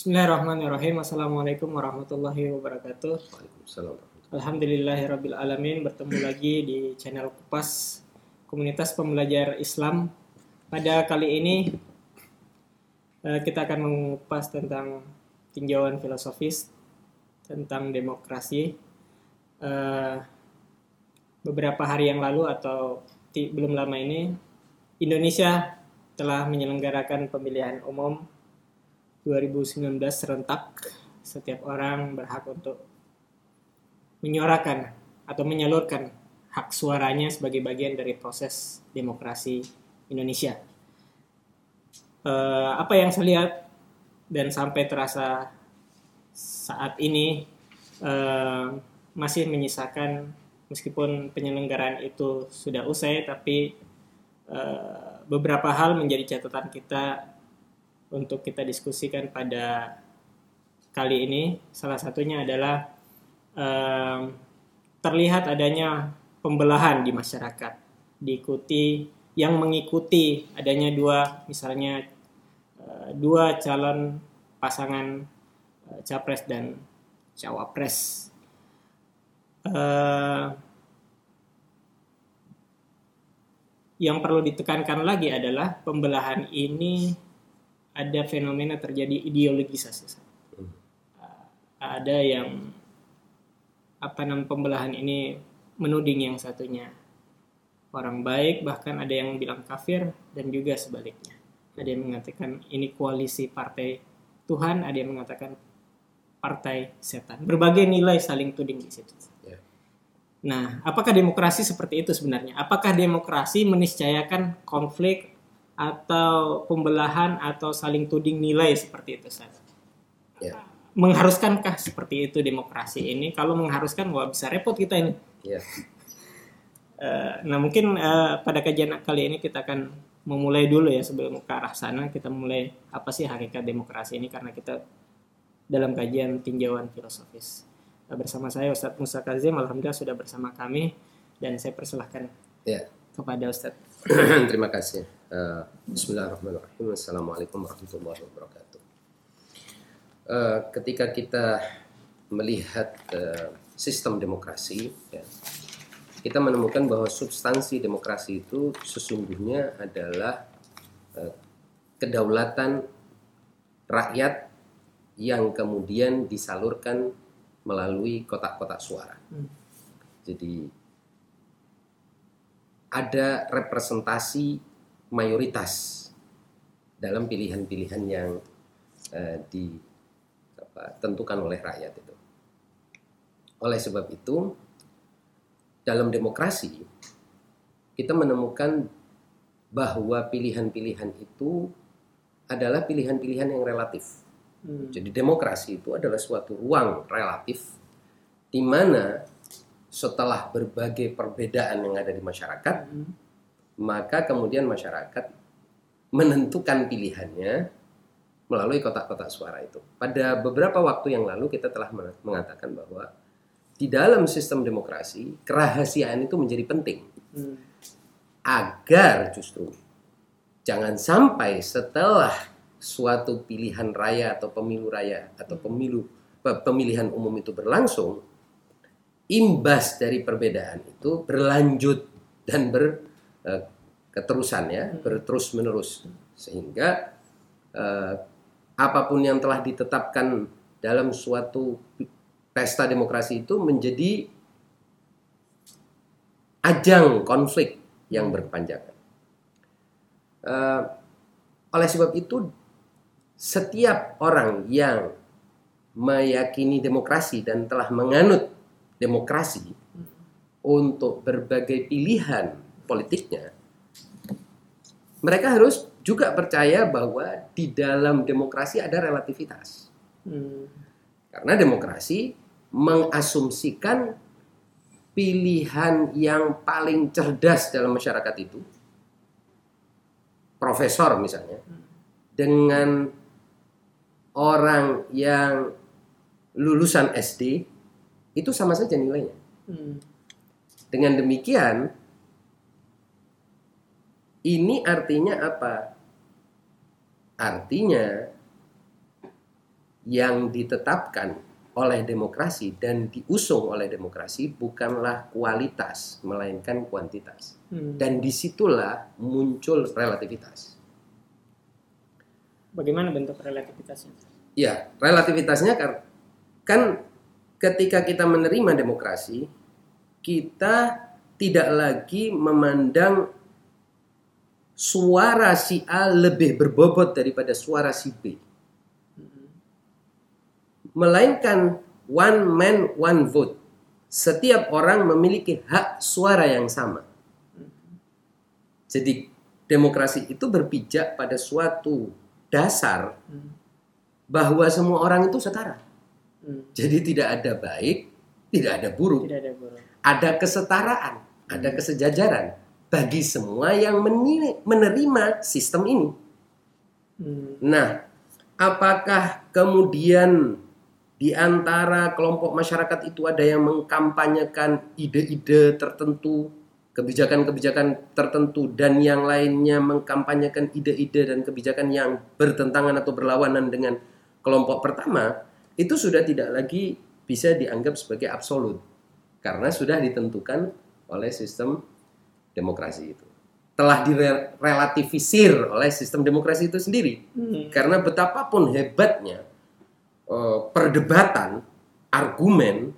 Bismillahirrahmanirrahim. Assalamualaikum warahmatullahi wabarakatuh. Waalaikumsalam. Alhamdulillahirabbil alamin bertemu lagi di channel Kupas Komunitas Pembelajar Islam. Pada kali ini eh, kita akan mengupas tentang tinjauan filosofis tentang demokrasi. Eh, Beberapa hari yang lalu atau belum lama ini Indonesia telah menyelenggarakan pemilihan umum 2019 serentak. Setiap orang berhak untuk menyuarakan atau menyalurkan hak suaranya sebagai bagian dari proses demokrasi Indonesia. Eh, apa yang saya lihat dan sampai terasa saat ini eh, masih menyisakan meskipun penyelenggaraan itu sudah usai, tapi eh, beberapa hal menjadi catatan kita untuk kita diskusikan pada kali ini. Salah satunya adalah em, terlihat adanya pembelahan di masyarakat, diikuti yang mengikuti adanya dua misalnya eh, dua calon pasangan eh, capres dan cawapres. Eh, yang perlu ditekankan lagi adalah pembelahan ini ada fenomena terjadi ideologisasi. Hmm. Uh, Ada yang apa namanya pembelahan ini menuding yang satunya orang baik, bahkan ada yang bilang kafir dan juga sebaliknya. Ada yang mengatakan ini koalisi partai Tuhan, ada yang mengatakan partai setan. Berbagai nilai saling tuding di situ. Ya. Nah, apakah demokrasi seperti itu sebenarnya? Apakah demokrasi meniscayakan konflik atau pembelahan atau saling tuding nilai seperti itu Ustaz? Ya. Mengharuskankah seperti itu demokrasi ini? Kalau mengharuskan, wah bisa repot kita ini. Ya. Eh, nah mungkin eh, pada kajian kali ini kita akan memulai dulu ya sebelum ke arah sana kita mulai apa sih hakikat demokrasi ini karena kita dalam kajian tinjauan filosofis Eh, bersama saya Ustadz Musa Kazim alhamdulillah sudah bersama kami dan saya persilahkan Ya. kepada Ustadz Terima kasih. Eh, Bismillahirrahmanirrahim. Assalamualaikum warahmatullahi wabarakatuh. Eh, ketika kita melihat eh, sistem demokrasi, ya, kita menemukan bahwa substansi demokrasi itu sesungguhnya adalah kedaulatan rakyat yang kemudian disalurkan melalui kotak-kotak suara. Hmm. Jadi ada representasi mayoritas dalam pilihan-pilihan yang eh, ditentukan oleh rakyat itu. Oleh sebab itu, dalam demokrasi kita menemukan bahwa pilihan-pilihan itu adalah pilihan-pilihan yang relatif. Hmm. Jadi demokrasi itu adalah suatu ruang relatif di mana setelah berbagai perbedaan yang ada di masyarakat, Hmm. maka kemudian masyarakat menentukan pilihannya melalui kotak-kotak suara itu. Pada beberapa waktu yang lalu kita telah men- mengatakan bahwa di dalam sistem demokrasi kerahasiaan itu menjadi penting Hmm. agar justru jangan sampai setelah suatu pilihan raya atau pemilu raya atau pemilu pe- pemilihan umum itu berlangsung imbas dari perbedaan itu berlanjut dan ber eh, keterusan ya berterus menerus sehingga eh, apa pun yang telah ditetapkan dalam suatu pesta demokrasi itu menjadi ajang konflik yang berkepanjangan. Eh, oleh sebab itu, setiap orang yang meyakini demokrasi dan telah menganut demokrasi untuk berbagai pilihan politiknya, mereka harus juga percaya bahwa di dalam demokrasi ada relativitas. Hmm. Karena demokrasi mengasumsikan pilihan yang paling cerdas dalam masyarakat itu, profesor misalnya, dengan orang yang lulusan SD, itu sama saja nilainya. Hmm. Dengan demikian, ini artinya apa? Artinya yang ditetapkan oleh demokrasi dan diusung oleh demokrasi bukanlah kualitas melainkan kuantitas Hmm. dan di situlah muncul relativitas. Bagaimana bentuk relativitasnya? Ya, relativitasnya kan, kan ketika kita menerima demokrasi, kita tidak lagi memandang suara si A lebih berbobot daripada suara si B. Melainkan one man one vote. Setiap orang memiliki hak suara yang sama. Jadi demokrasi itu berpijak pada suatu dasar Hmm. bahwa semua orang itu setara. Hmm. Jadi tidak ada baik, tidak ada buruk, Tidak ada buruk. ada kesetaraan, ada kesejajaran bagi semua yang menerima sistem ini. Hmm. Nah, apakah kemudian di antara kelompok masyarakat itu ada yang mengkampanyekan ide-ide tertentu, kebijakan-kebijakan tertentu dan yang lainnya mengkampanyekan ide-ide dan kebijakan yang bertentangan atau berlawanan dengan kelompok pertama, itu sudah tidak lagi bisa dianggap sebagai absolut karena sudah ditentukan oleh sistem demokrasi itu. Telah direlativisir oleh sistem demokrasi itu sendiri. Hmm. Karena betapapun hebatnya eh, perdebatan, argumen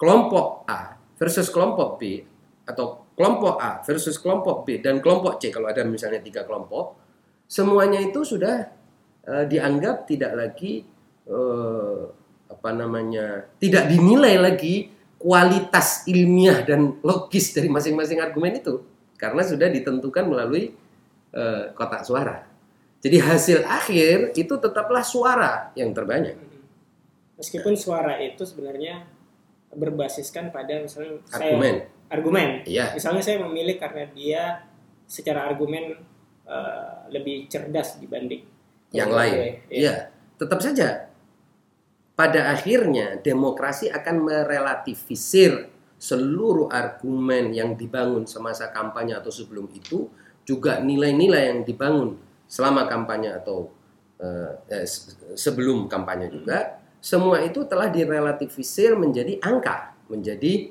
kelompok A versus kelompok B atau kelompok A versus kelompok B dan kelompok C kalau ada misalnya tiga kelompok, semuanya itu sudah eh, dianggap tidak lagi eh, apa namanya tidak dinilai lagi kualitas ilmiah dan logis dari masing-masing argumen itu karena sudah ditentukan melalui eh, kotak suara. Jadi hasil akhir itu tetaplah suara yang terbanyak. Meskipun suara itu sebenarnya berbasiskan pada misalnya saya- Argumen. argumen. Iya. Misalnya saya memilih karena dia secara argumen eh, lebih cerdas dibanding Yang lain. Iya. Iya, tetap saja. Pada akhirnya demokrasi akan merelativisir seluruh argumen yang dibangun semasa kampanye atau sebelum itu juga nilai-nilai yang dibangun selama kampanye atau eh, eh, se- sebelum kampanye juga semua itu telah direlativisir menjadi angka, menjadi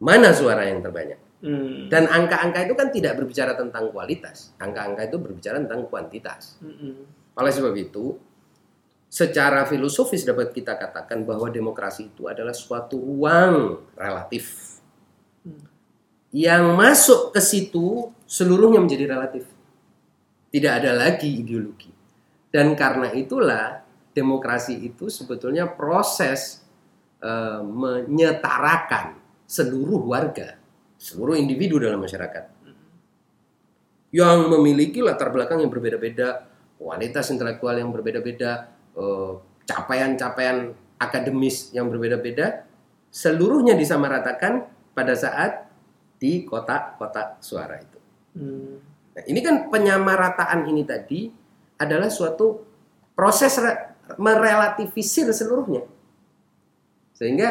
mana suara yang terbanyak. Hmm. Dan angka-angka itu kan tidak berbicara tentang kualitas, angka-angka itu berbicara tentang kuantitas. Mm-mm. Oleh sebab itu, secara filosofis dapat kita katakan bahwa demokrasi itu adalah suatu ruang relatif. Yang masuk ke situ seluruhnya menjadi relatif. Tidak ada lagi ideologi. Dan karena itulah demokrasi itu sebetulnya proses eh, menyetarakan seluruh warga, seluruh individu dalam masyarakat yang memiliki latar belakang yang berbeda-beda, kualitas intelektual yang berbeda-beda, capaian-capaian akademis yang berbeda-beda, seluruhnya disamaratakan pada saat di kotak-kotak suara itu. Hmm. Nah, ini kan penyamarataan ini tadi adalah suatu proses re- merelativisir seluruhnya. Sehingga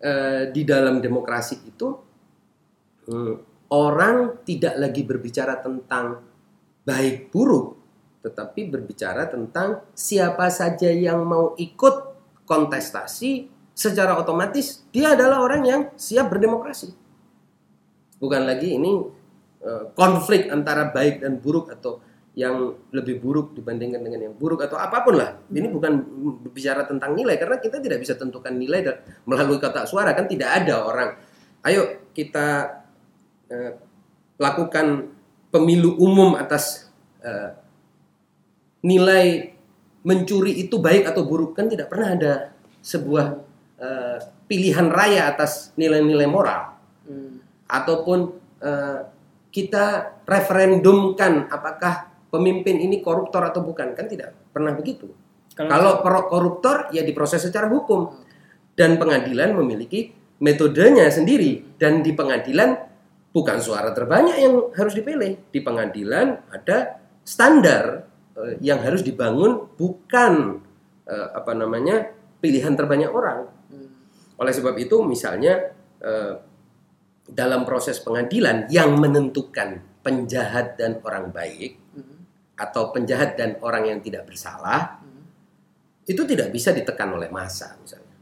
eh, di dalam demokrasi itu hmm, orang tidak lagi berbicara tentang baik buruk, tetapi berbicara tentang siapa saja yang mau ikut kontestasi secara otomatis dia adalah orang yang siap berdemokrasi. Bukan lagi ini eh, konflik antara baik dan buruk atau yang lebih buruk dibandingkan dengan yang buruk atau apa pun lah. Ini bukan bicara tentang nilai karena kita tidak bisa tentukan nilai dan melalui kotak suara kan tidak ada orang. Ayo kita eh, lakukan pemilu umum atas eh, nilai mencuri itu baik atau buruk kan tidak pernah ada sebuah eh, pilihan raya atas nilai-nilai moral. Hmm. ataupun eh, kita referendumkan apakah pemimpin ini koruptor atau bukan kan tidak pernah begitu. Kalau pro- koruptor ya diproses secara hukum. Dan pengadilan memiliki metodenya sendiri. Dan di pengadilan bukan suara terbanyak yang harus dipilih. Di pengadilan ada standar yang harus dibangun bukan eh, apa namanya pilihan terbanyak orang. Hmm. Oleh sebab itu misalnya eh, dalam proses pengadilan yang menentukan penjahat dan orang baik Hmm. atau penjahat dan orang yang tidak bersalah Hmm. itu tidak bisa ditekan oleh massa misalnya.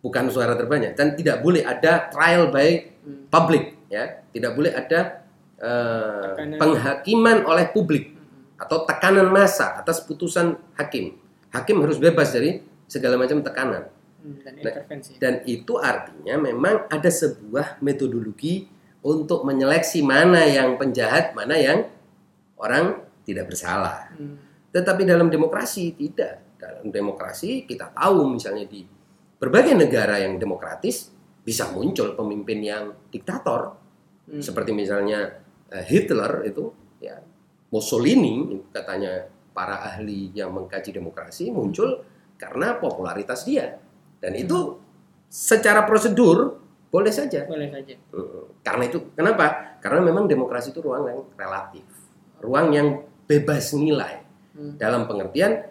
Bukan suara terbanyak dan tidak boleh ada trial by public ya. Tidak boleh ada eh, Tekanan. penghakiman oleh publik. Atau tekanan massa atas putusan hakim. Hakim harus bebas dari segala macam tekanan. Hmm, dan Nah, intervensi. Dan itu artinya memang ada sebuah metodologi untuk menyeleksi mana yang penjahat, mana yang orang tidak bersalah. Hmm. Tetapi dalam demokrasi tidak. Dalam demokrasi kita tahu misalnya di berbagai negara yang demokratis bisa muncul pemimpin yang diktator Hmm. seperti misalnya eh, Hitler itu ya Mussolini katanya para ahli yang mengkaji demokrasi muncul karena popularitas dia. Dan itu secara prosedur boleh saja. Boleh saja. Karena itu kenapa? Karena memang demokrasi itu ruang yang relatif ruang yang bebas nilai. Hmm. dalam pengertian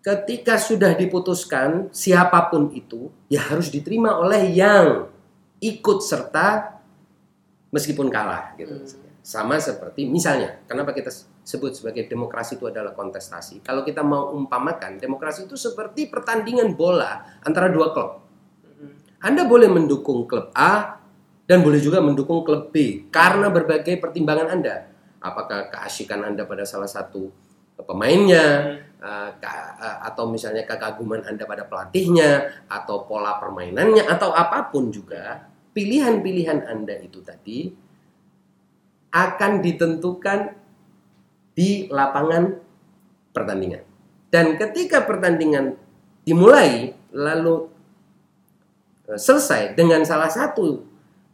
ketika sudah diputuskan siapa pun itu ya harus diterima oleh yang ikut serta meskipun kalah gitu. Hmm. Sama seperti misalnya kenapa kita sebut sebagai demokrasi itu adalah kontestasi kalau kita mau umpamakan demokrasi itu seperti pertandingan bola antara dua klub Hmm. anda boleh mendukung klub A dan boleh juga mendukung klub B karena berbagai pertimbangan Anda. Apakah keasikan Anda pada salah satu pemainnya, eh, ka- eh, atau misalnya kekaguman Anda pada pelatihnya, atau pola permainannya, atau apa pun juga, pilihan-pilihan Anda itu tadi akan ditentukan di lapangan pertandingan. Dan ketika pertandingan dimulai, lalu eh, selesai dengan salah satu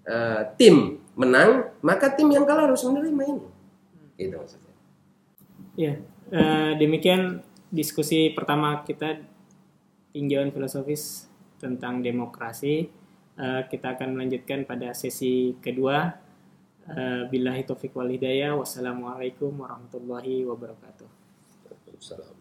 eh, tim menang, maka tim yang kalah harus menerima ini. Gitu maksudnya. Ya, eh, demikian diskusi pertama kita tinjauan filosofis tentang demokrasi. Kita akan melanjutkan pada sesi kedua. Eh, billahi taufiq wal hidayah. Wassalamualaikum warahmatullahi wabarakatuh. Waalaikumsalam.